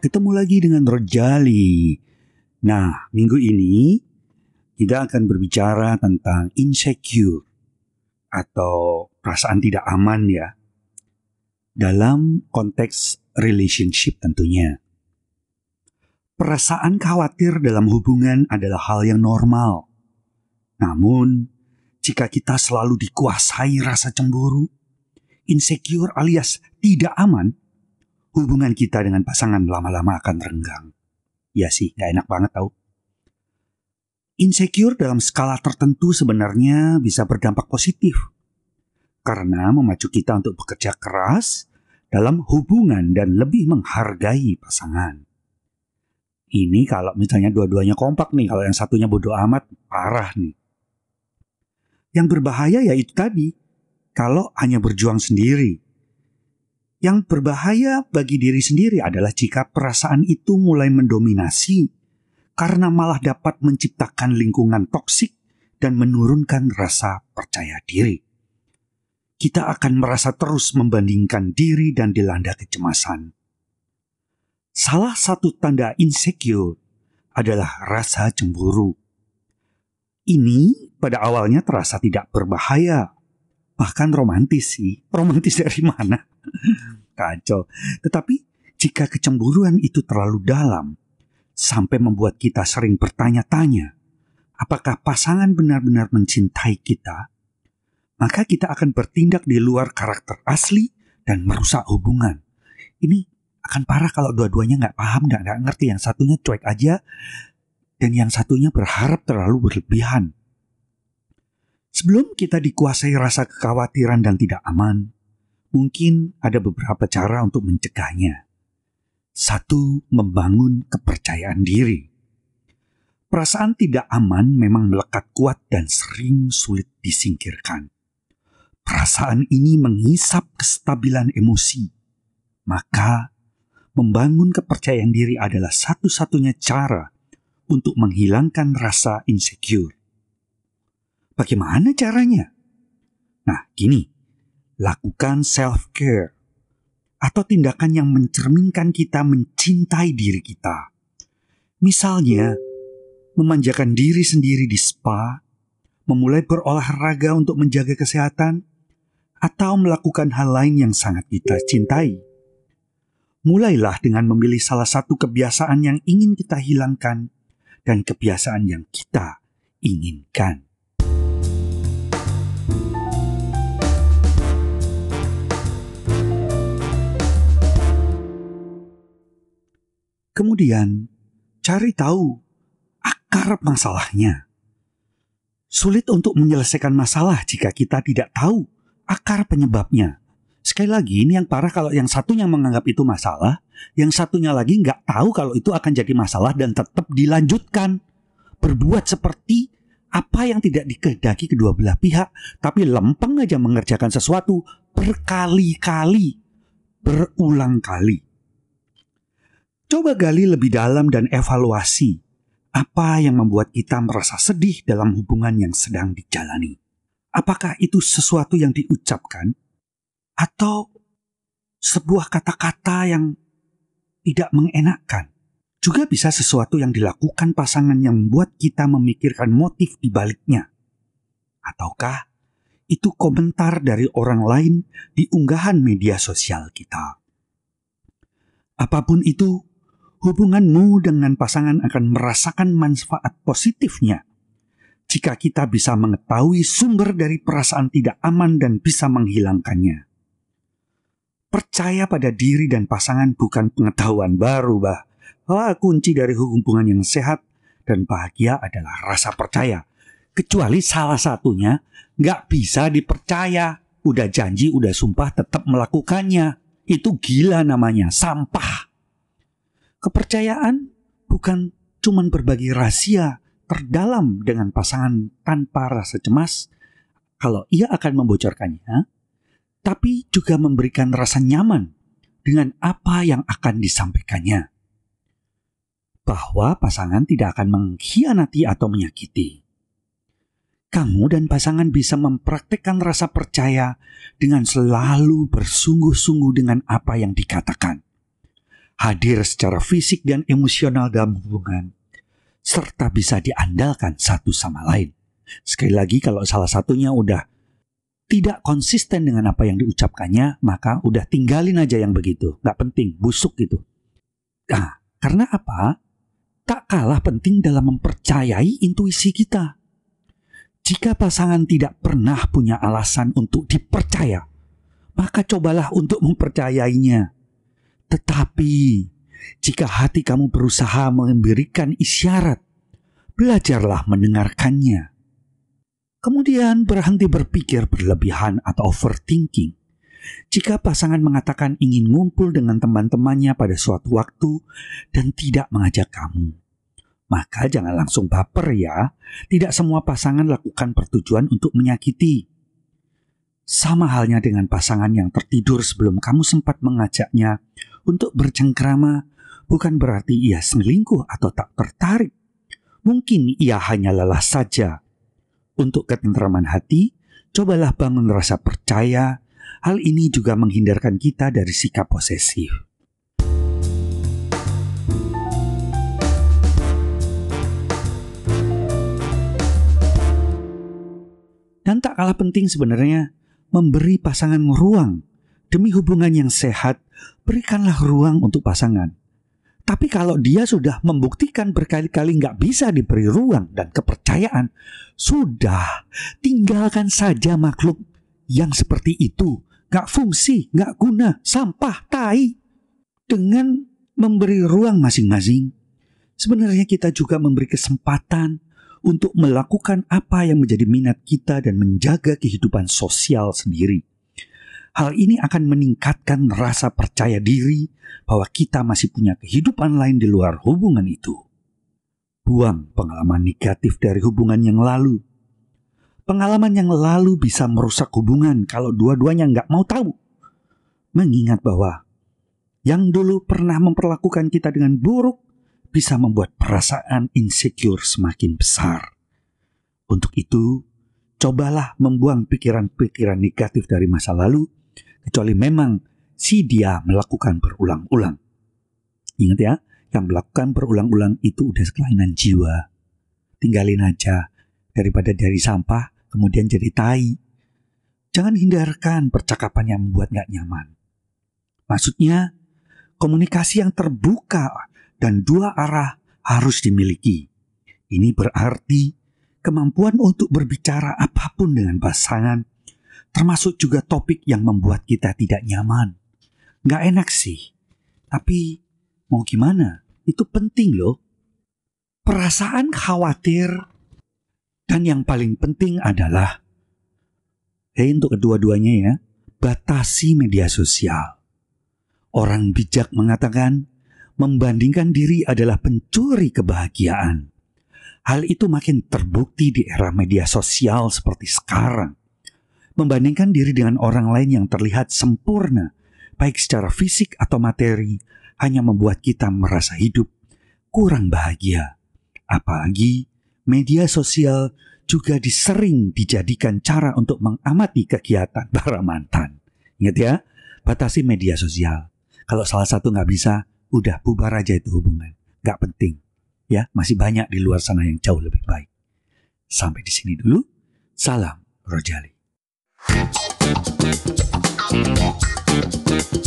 ketemu lagi dengan Rojali. Nah, minggu ini kita akan berbicara tentang insecure atau perasaan tidak aman ya. Dalam konteks relationship tentunya. Perasaan khawatir dalam hubungan adalah hal yang normal. Namun, jika kita selalu dikuasai rasa cemburu, insecure alias tidak aman, hubungan kita dengan pasangan lama-lama akan renggang. Ya sih, gak enak banget tau. Insecure dalam skala tertentu sebenarnya bisa berdampak positif. Karena memacu kita untuk bekerja keras dalam hubungan dan lebih menghargai pasangan. Ini kalau misalnya dua-duanya kompak nih, kalau yang satunya bodoh amat, parah nih. Yang berbahaya ya itu tadi, kalau hanya berjuang sendiri, yang berbahaya bagi diri sendiri adalah jika perasaan itu mulai mendominasi karena malah dapat menciptakan lingkungan toksik dan menurunkan rasa percaya diri. Kita akan merasa terus membandingkan diri dan dilanda kecemasan. Salah satu tanda insecure adalah rasa cemburu. Ini pada awalnya terasa tidak berbahaya, bahkan romantis sih. Romantis dari mana? Kacau. Tetapi jika kecemburuan itu terlalu dalam, sampai membuat kita sering bertanya-tanya, apakah pasangan benar-benar mencintai kita, maka kita akan bertindak di luar karakter asli dan merusak hubungan. Ini akan parah kalau dua-duanya nggak paham, nggak ngerti. Yang satunya cuek aja, dan yang satunya berharap terlalu berlebihan. Sebelum kita dikuasai rasa kekhawatiran dan tidak aman, mungkin ada beberapa cara untuk mencegahnya. Satu, membangun kepercayaan diri. Perasaan tidak aman memang melekat kuat dan sering sulit disingkirkan. Perasaan ini menghisap kestabilan emosi. Maka, membangun kepercayaan diri adalah satu-satunya cara untuk menghilangkan rasa insecure. Bagaimana caranya? Nah, gini, lakukan self-care atau tindakan yang mencerminkan kita mencintai diri kita. Misalnya, memanjakan diri sendiri di spa, memulai berolahraga untuk menjaga kesehatan, atau melakukan hal lain yang sangat kita cintai. Mulailah dengan memilih salah satu kebiasaan yang ingin kita hilangkan dan kebiasaan yang kita inginkan. Kemudian, cari tahu akar masalahnya. Sulit untuk menyelesaikan masalah jika kita tidak tahu akar penyebabnya. Sekali lagi, ini yang parah kalau yang satunya menganggap itu masalah, yang satunya lagi nggak tahu kalau itu akan jadi masalah dan tetap dilanjutkan. Berbuat seperti apa yang tidak dikehendaki kedua belah pihak, tapi lempeng aja mengerjakan sesuatu berkali-kali, berulang kali. Coba gali lebih dalam dan evaluasi apa yang membuat kita merasa sedih dalam hubungan yang sedang dijalani. Apakah itu sesuatu yang diucapkan atau sebuah kata-kata yang tidak mengenakkan? Juga bisa sesuatu yang dilakukan pasangan yang membuat kita memikirkan motif di baliknya. Ataukah itu komentar dari orang lain di unggahan media sosial kita? Apa pun itu, hubunganmu dengan pasangan akan merasakan manfaat positifnya jika kita bisa mengetahui sumber dari perasaan tidak aman dan bisa menghilangkannya. Percaya pada diri dan pasangan bukan pengetahuan baru, bah. Wah, kunci dari hubungan yang sehat dan bahagia adalah rasa percaya. Kecuali salah satunya nggak bisa dipercaya. Udah janji, udah sumpah tetap melakukannya. Itu gila namanya, sampah. Kepercayaan bukan cuman berbagi rahasia terdalam dengan pasangan tanpa rasa cemas kalau ia akan membocorkannya, tapi juga memberikan rasa nyaman dengan apa yang akan disampaikannya. Bahwa pasangan tidak akan mengkhianati atau menyakiti. Kamu dan pasangan bisa mempraktekkan rasa percaya dengan selalu bersungguh-sungguh dengan apa yang dikatakan hadir secara fisik dan emosional dalam hubungan, serta bisa diandalkan satu sama lain. Sekali lagi, kalau salah satunya udah tidak konsisten dengan apa yang diucapkannya, maka udah tinggalin aja yang begitu. Nggak penting, busuk gitu. Nah, karena apa? Tak kalah penting dalam mempercayai intuisi kita. Jika pasangan tidak pernah punya alasan untuk dipercaya, maka cobalah untuk mempercayainya. Tetapi, jika hati kamu berusaha memberikan isyarat, belajarlah mendengarkannya. Kemudian berhenti berpikir berlebihan atau overthinking. Jika pasangan mengatakan ingin ngumpul dengan teman-temannya pada suatu waktu dan tidak mengajak kamu, maka jangan langsung baper ya. Tidak semua pasangan lakukan pertujuan untuk menyakiti. Sama halnya dengan pasangan yang tertidur sebelum kamu sempat mengajaknya untuk bercengkrama, bukan berarti ia selingkuh atau tak tertarik. Mungkin ia hanya lelah saja. Untuk ketentraman hati, cobalah bangun rasa percaya. Hal ini juga menghindarkan kita dari sikap posesif. Dan tak kalah penting sebenarnya memberi pasangan ruang. Demi hubungan yang sehat, berikanlah ruang untuk pasangan. Tapi kalau dia sudah membuktikan berkali-kali nggak bisa diberi ruang dan kepercayaan, sudah tinggalkan saja makhluk yang seperti itu. Nggak fungsi, nggak guna, sampah, tai. Dengan memberi ruang masing-masing, sebenarnya kita juga memberi kesempatan untuk melakukan apa yang menjadi minat kita dan menjaga kehidupan sosial sendiri. Hal ini akan meningkatkan rasa percaya diri bahwa kita masih punya kehidupan lain di luar hubungan itu. Buang pengalaman negatif dari hubungan yang lalu. Pengalaman yang lalu bisa merusak hubungan kalau dua-duanya nggak mau tahu. Mengingat bahwa yang dulu pernah memperlakukan kita dengan buruk bisa membuat perasaan insecure semakin besar. Untuk itu, cobalah membuang pikiran-pikiran negatif dari masa lalu, kecuali memang si dia melakukan berulang-ulang. Ingat ya, yang melakukan berulang-ulang itu udah kelainan jiwa. Tinggalin aja, daripada dari sampah kemudian jadi tai. Jangan hindarkan percakapan yang membuat gak nyaman. Maksudnya, komunikasi yang terbuka dan dua arah harus dimiliki. Ini berarti kemampuan untuk berbicara apa pun dengan pasangan, termasuk juga topik yang membuat kita tidak nyaman. Nggak enak sih, tapi mau gimana? Itu penting loh. Perasaan khawatir dan yang paling penting adalah, hei untuk kedua-duanya ya, batasi media sosial. Orang bijak mengatakan, membandingkan diri adalah pencuri kebahagiaan. Hal itu makin terbukti di era media sosial seperti sekarang. Membandingkan diri dengan orang lain yang terlihat sempurna, baik secara fisik atau materi, hanya membuat kita merasa hidup kurang bahagia. Apalagi media sosial juga disering dijadikan cara untuk mengamati kegiatan para mantan. Ingat ya, batasi media sosial. Kalau salah satu nggak bisa, udah bubar aja itu hubungan. Gak penting. Ya, masih banyak di luar sana yang jauh lebih baik. Sampai di sini dulu. Salam Rojali. Thank you.